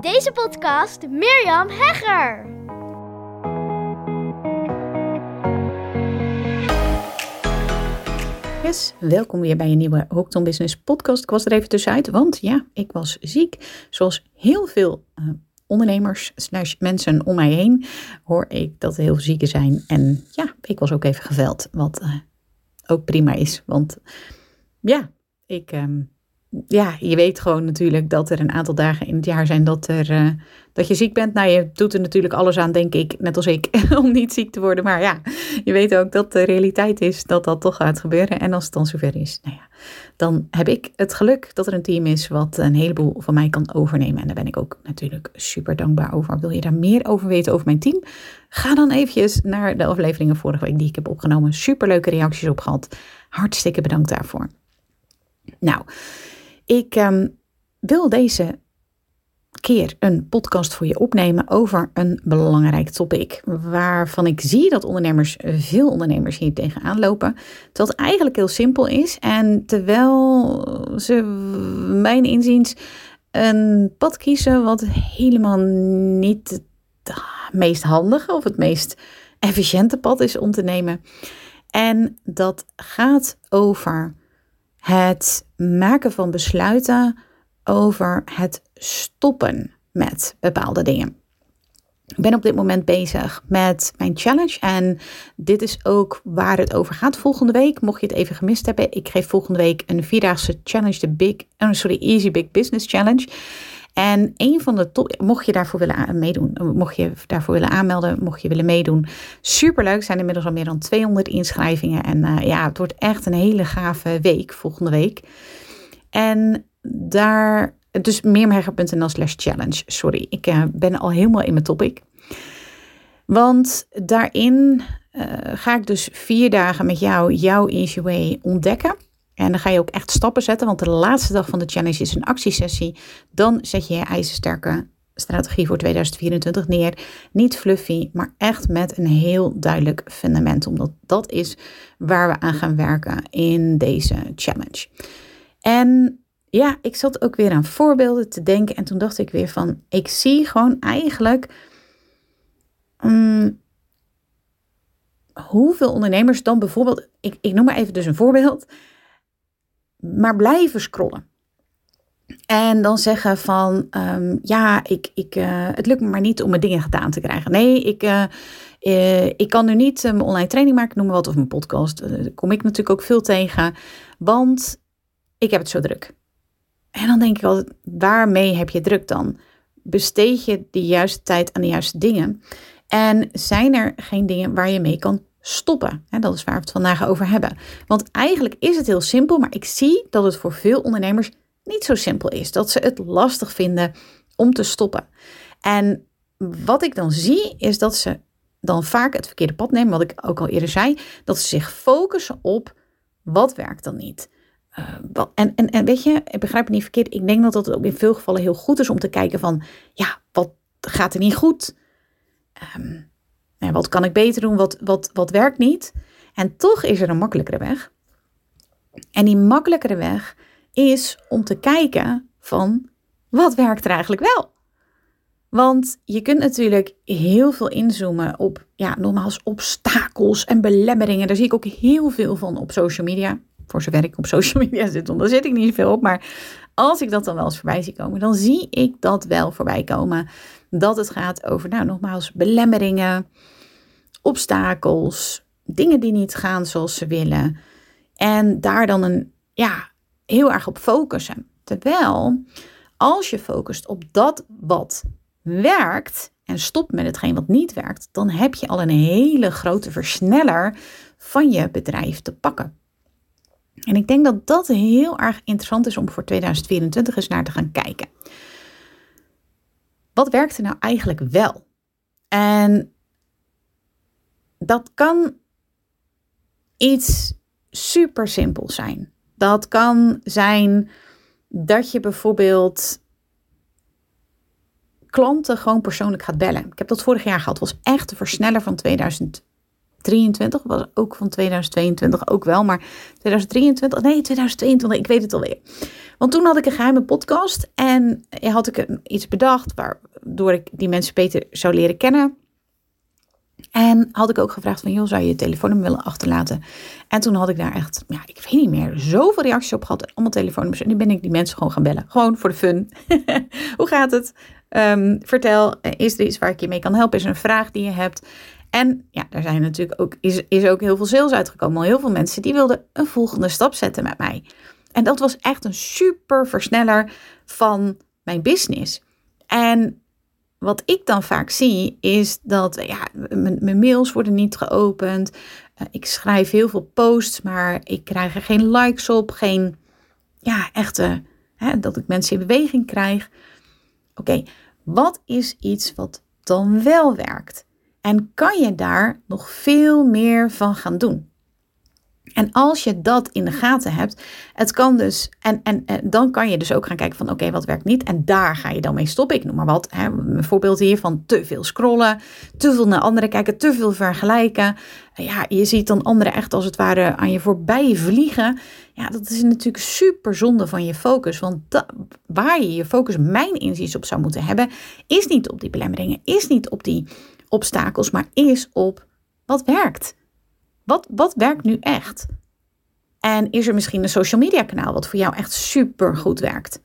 deze podcast Mirjam Hegger. Yes, welkom weer bij een nieuwe Hooked Business podcast. Ik was er even tussenuit, want ja, ik was ziek. Zoals heel veel uh, ondernemers mensen om mij heen hoor ik dat er heel veel zieken zijn. En ja, ik was ook even geveld, wat uh, ook prima is. Want ja, ik... Um, ja, je weet gewoon natuurlijk dat er een aantal dagen in het jaar zijn dat, er, uh, dat je ziek bent. Nou, je doet er natuurlijk alles aan, denk ik, net als ik, om niet ziek te worden. Maar ja, je weet ook dat de realiteit is dat dat toch gaat gebeuren. En als het dan zover is, nou ja, dan heb ik het geluk dat er een team is wat een heleboel van mij kan overnemen. En daar ben ik ook natuurlijk super dankbaar over. Wil je daar meer over weten over mijn team? Ga dan eventjes naar de afleveringen vorige week die ik heb opgenomen. Super leuke reacties op gehad. Hartstikke bedankt daarvoor. Nou, ik um, wil deze keer een podcast voor je opnemen over een belangrijk topic. Waarvan ik zie dat ondernemers, veel ondernemers hier tegenaan lopen. Het eigenlijk heel simpel is. En terwijl ze, mijn inziens, een pad kiezen wat helemaal niet het meest handige of het meest efficiënte pad is om te nemen. En dat gaat over het maken van besluiten over het stoppen met bepaalde dingen. Ik ben op dit moment bezig met mijn challenge en dit is ook waar het over gaat volgende week. Mocht je het even gemist hebben, ik geef volgende week een vierdaagse challenge, de Big, oh sorry, Easy Big Business Challenge. En een van de top, mocht je daarvoor willen meedoen, mocht je daarvoor willen aanmelden, mocht je willen meedoen, superleuk. Er zijn inmiddels al meer dan 200 inschrijvingen. En uh, ja, het wordt echt een hele gave week, volgende week. En daar, dus meermerger.nl slash challenge, sorry. Ik uh, ben al helemaal in mijn topic. Want daarin uh, ga ik dus vier dagen met jou jouw Easy Way ontdekken. En dan ga je ook echt stappen zetten, want de laatste dag van de challenge is een actiesessie. Dan zet je je ijzersterke strategie voor 2024 neer. Niet fluffy, maar echt met een heel duidelijk fundament. Omdat dat is waar we aan gaan werken in deze challenge. En ja, ik zat ook weer aan voorbeelden te denken. En toen dacht ik weer van, ik zie gewoon eigenlijk um, hoeveel ondernemers dan bijvoorbeeld, ik, ik noem maar even dus een voorbeeld maar blijven scrollen. En dan zeggen van, um, ja, ik, ik, uh, het lukt me maar niet om mijn dingen gedaan te krijgen. Nee, ik, uh, uh, ik kan nu niet mijn online training maken, noem maar wat, of mijn podcast. Daar kom ik natuurlijk ook veel tegen, want ik heb het zo druk. En dan denk ik altijd, waarmee heb je druk dan? Besteed je de juiste tijd aan de juiste dingen? En zijn er geen dingen waar je mee kan stoppen. dat is waar we het vandaag over hebben. Want eigenlijk is het heel simpel, maar ik zie dat het voor veel ondernemers niet zo simpel is. Dat ze het lastig vinden om te stoppen. En wat ik dan zie, is dat ze dan vaak het verkeerde pad nemen, wat ik ook al eerder zei, dat ze zich focussen op wat werkt dan niet. Uh, en, en, en weet je, ik begrijp het niet verkeerd. Ik denk dat het ook in veel gevallen heel goed is om te kijken van, ja, wat gaat er niet goed? Um, nou, wat kan ik beter doen? Wat, wat, wat werkt niet? En toch is er een makkelijkere weg. En die makkelijkere weg is om te kijken van wat werkt er eigenlijk wel? Want je kunt natuurlijk heel veel inzoomen op, ja, nogmaals, obstakels en belemmeringen. Daar zie ik ook heel veel van op social media. Voor zover ik op social media zit, want daar zit ik niet zoveel op. Maar als ik dat dan wel eens voorbij zie komen, dan zie ik dat wel voorbij komen. Dat het gaat over, nou nogmaals, belemmeringen, obstakels, dingen die niet gaan zoals ze willen. En daar dan een, ja, heel erg op focussen. Terwijl, als je focust op dat wat werkt en stopt met hetgeen wat niet werkt, dan heb je al een hele grote versneller van je bedrijf te pakken. En ik denk dat dat heel erg interessant is om voor 2024 eens naar te gaan kijken. Wat werkt er nou eigenlijk wel? En dat kan iets super simpel zijn. Dat kan zijn dat je bijvoorbeeld klanten gewoon persoonlijk gaat bellen. Ik heb dat vorig jaar gehad. Was echt de versneller van 2023. 2023 was ook van 2022 ook wel, maar 2023, nee 2022, ik weet het alweer. Want toen had ik een geheime podcast en had ik iets bedacht waardoor ik die mensen beter zou leren kennen. En had ik ook gevraagd van, joh, zou je je telefoonnummer willen achterlaten? En toen had ik daar echt, ja, ik weet niet meer, zoveel reacties op gehad. Allemaal telefoonnummers. En nu ben ik die mensen gewoon gaan bellen. Gewoon voor de fun. Hoe gaat het? Ehm, vertel, is er iets waar ik je mee kan helpen? Is er een vraag die je hebt? En ja, daar zijn natuurlijk ook, is, is ook heel veel sales uitgekomen. Heel veel mensen die wilden een volgende stap zetten met mij. En dat was echt een super versneller van mijn business. En wat ik dan vaak zie is dat ja, mijn mails worden niet geopend. Uh, ik schrijf heel veel posts, maar ik krijg er geen likes op. Geen ja, echte, hè, dat ik mensen in beweging krijg. Oké, wat is iets wat dan wel werkt? En kan je daar nog veel meer van gaan doen? En als je dat in de gaten hebt, het kan dus, en, en, dan kan je dus ook gaan kijken van oké, wat werkt niet? En daar ga je dan mee stoppen. Ik noem maar wat, hè, een voorbeeld hier van te veel scrollen, te veel naar anderen kijken, te veel vergelijken. Ja, je ziet dan anderen echt als het ware aan je voorbij vliegen. Ja, dat is natuurlijk super zonde van je focus. Want waar je je focus, mijn inziens op zou moeten hebben, is niet op die belemmeringen, is niet op die obstakels, maar is op wat werkt. Wat, wat werkt nu echt? En is er misschien een social media kanaal wat voor jou echt super goed werkt?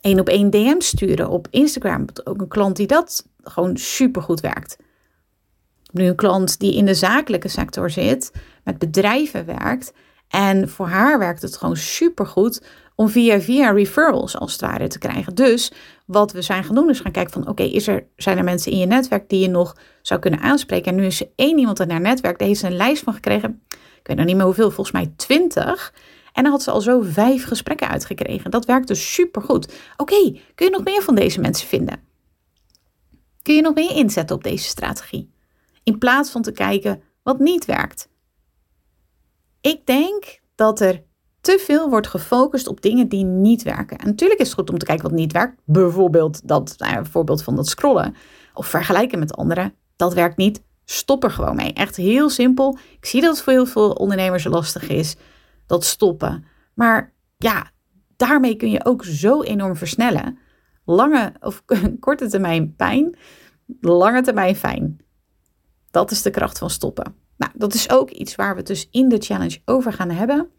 Eén op één DM sturen op Instagram. Ook een klant die dat gewoon super goed werkt. Nu een klant die in de zakelijke sector zit, met bedrijven werkt. En voor haar werkt het gewoon super goed om via via referrals als het ware te krijgen. Dus wat we zijn gaan doen is gaan kijken van oké, er, zijn er mensen in je netwerk die je nog zou kunnen aanspreken? En nu is er één iemand in haar netwerk, daar heeft ze een lijst van gekregen. Ik weet nog niet meer hoeveel, volgens mij twintig. En dan had ze al zo vijf gesprekken uitgekregen. Dat werkt dus super goed. Oké, kun je nog meer van deze mensen vinden? Kun je nog meer inzetten op deze strategie? In plaats van te kijken wat niet werkt. Ik denk dat er te veel wordt gefocust op dingen die niet werken. En natuurlijk is het goed om te kijken wat niet werkt. Bijvoorbeeld dat nou voorbeeld van dat scrollen of vergelijken met anderen. Dat werkt niet. Stop er gewoon mee. Echt heel simpel. Ik zie dat het voor heel veel ondernemers lastig is. Dat stoppen. Maar ja, daarmee kun je ook zo enorm versnellen. Lange of korte termijn pijn, lange termijn fijn. Dat is de kracht van stoppen. Nou, dat is ook iets waar we het dus in de challenge over gaan hebben.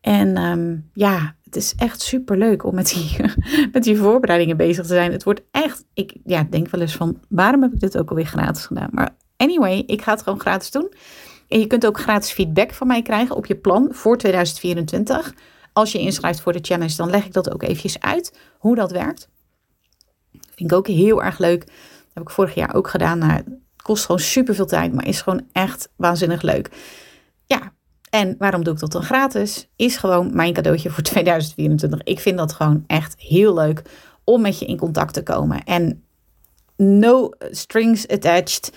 En ehm, ja, het is echt super leuk om met die, met die voorbereidingen bezig te zijn. Het wordt echt, ik ja, denk wel eens van, waarom heb ik dit ook alweer gratis gedaan? Maar anyway, ik ga het gewoon gratis doen. En je kunt ook gratis feedback van mij krijgen op je plan voor 2024. Als je inschrijft voor de challenge, dan leg ik dat ook eventjes uit, hoe dat werkt. Vind ik ook heel erg leuk. Dat heb ik vorig jaar ook gedaan. Nou, het kost gewoon super veel tijd, maar is gewoon echt waanzinnig leuk. Ja, en waarom doe ik dat dan gratis? Is gewoon mijn cadeautje voor 2024. Ik vind dat gewoon echt heel leuk om met je in contact te komen. En no strings attached.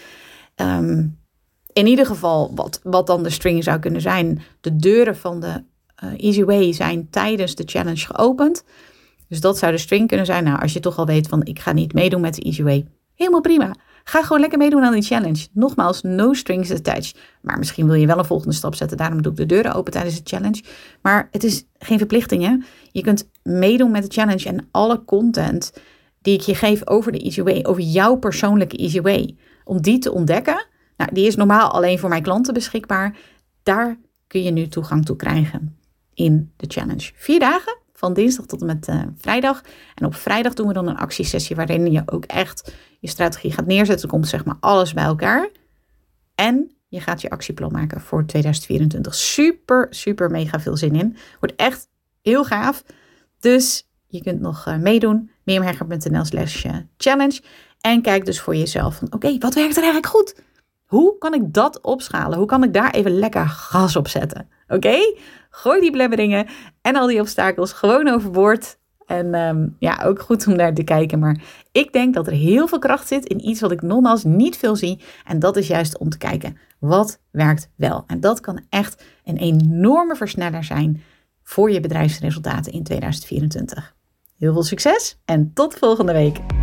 Ehm, in ieder geval, wat, wat dan de string zou kunnen zijn. De deuren van de uh, Easy Way zijn tijdens de challenge geopend. Dus dat zou de string kunnen zijn. Nou, als je toch al weet van ik ga niet meedoen met de Easy Way. Helemaal prima. Ga gewoon lekker meedoen aan die challenge. Nogmaals, no strings attached. Maar misschien wil je wel een volgende stap zetten. Daarom doe ik de deuren open tijdens de challenge. Maar het is geen verplichting. Hè? Je kunt meedoen met de challenge en alle content die ik je geef over de Easy Way, over jouw persoonlijke Easy Way, om die te ontdekken. Nou, die is normaal alleen voor mijn klanten beschikbaar. Daar kun je nu toegang toe krijgen in de challenge. Vier dagen van dinsdag tot en met uh, vrijdag. En op vrijdag doen we dan een actiesessie waarin je ook echt je strategie gaat neerzetten. komt zeg maar alles bij elkaar. En je gaat je actieplan maken voor 2024. Super, super mega veel zin in. Wordt echt heel gaaf. Dus je kunt nog uh, meedoen. meermerger.nl slash eh, challenge. En kijk dus voor jezelf van oké, wat werkt er eigenlijk goed? Hoe kan ik dat opschalen? Hoe kan ik daar even lekker gas op zetten? Oké? Gooi die blemmeringen en al die obstakels gewoon overboord. En ehm, ja, ook goed om naar te kijken. Maar ik denk dat er heel veel kracht zit in iets wat ik nogmaals niet veel zie. En dat is juist om te kijken wat werkt wel. En dat kan echt een enorme versneller zijn voor je bedrijfsresultaten in 2024. Heel veel succes en tot volgende week.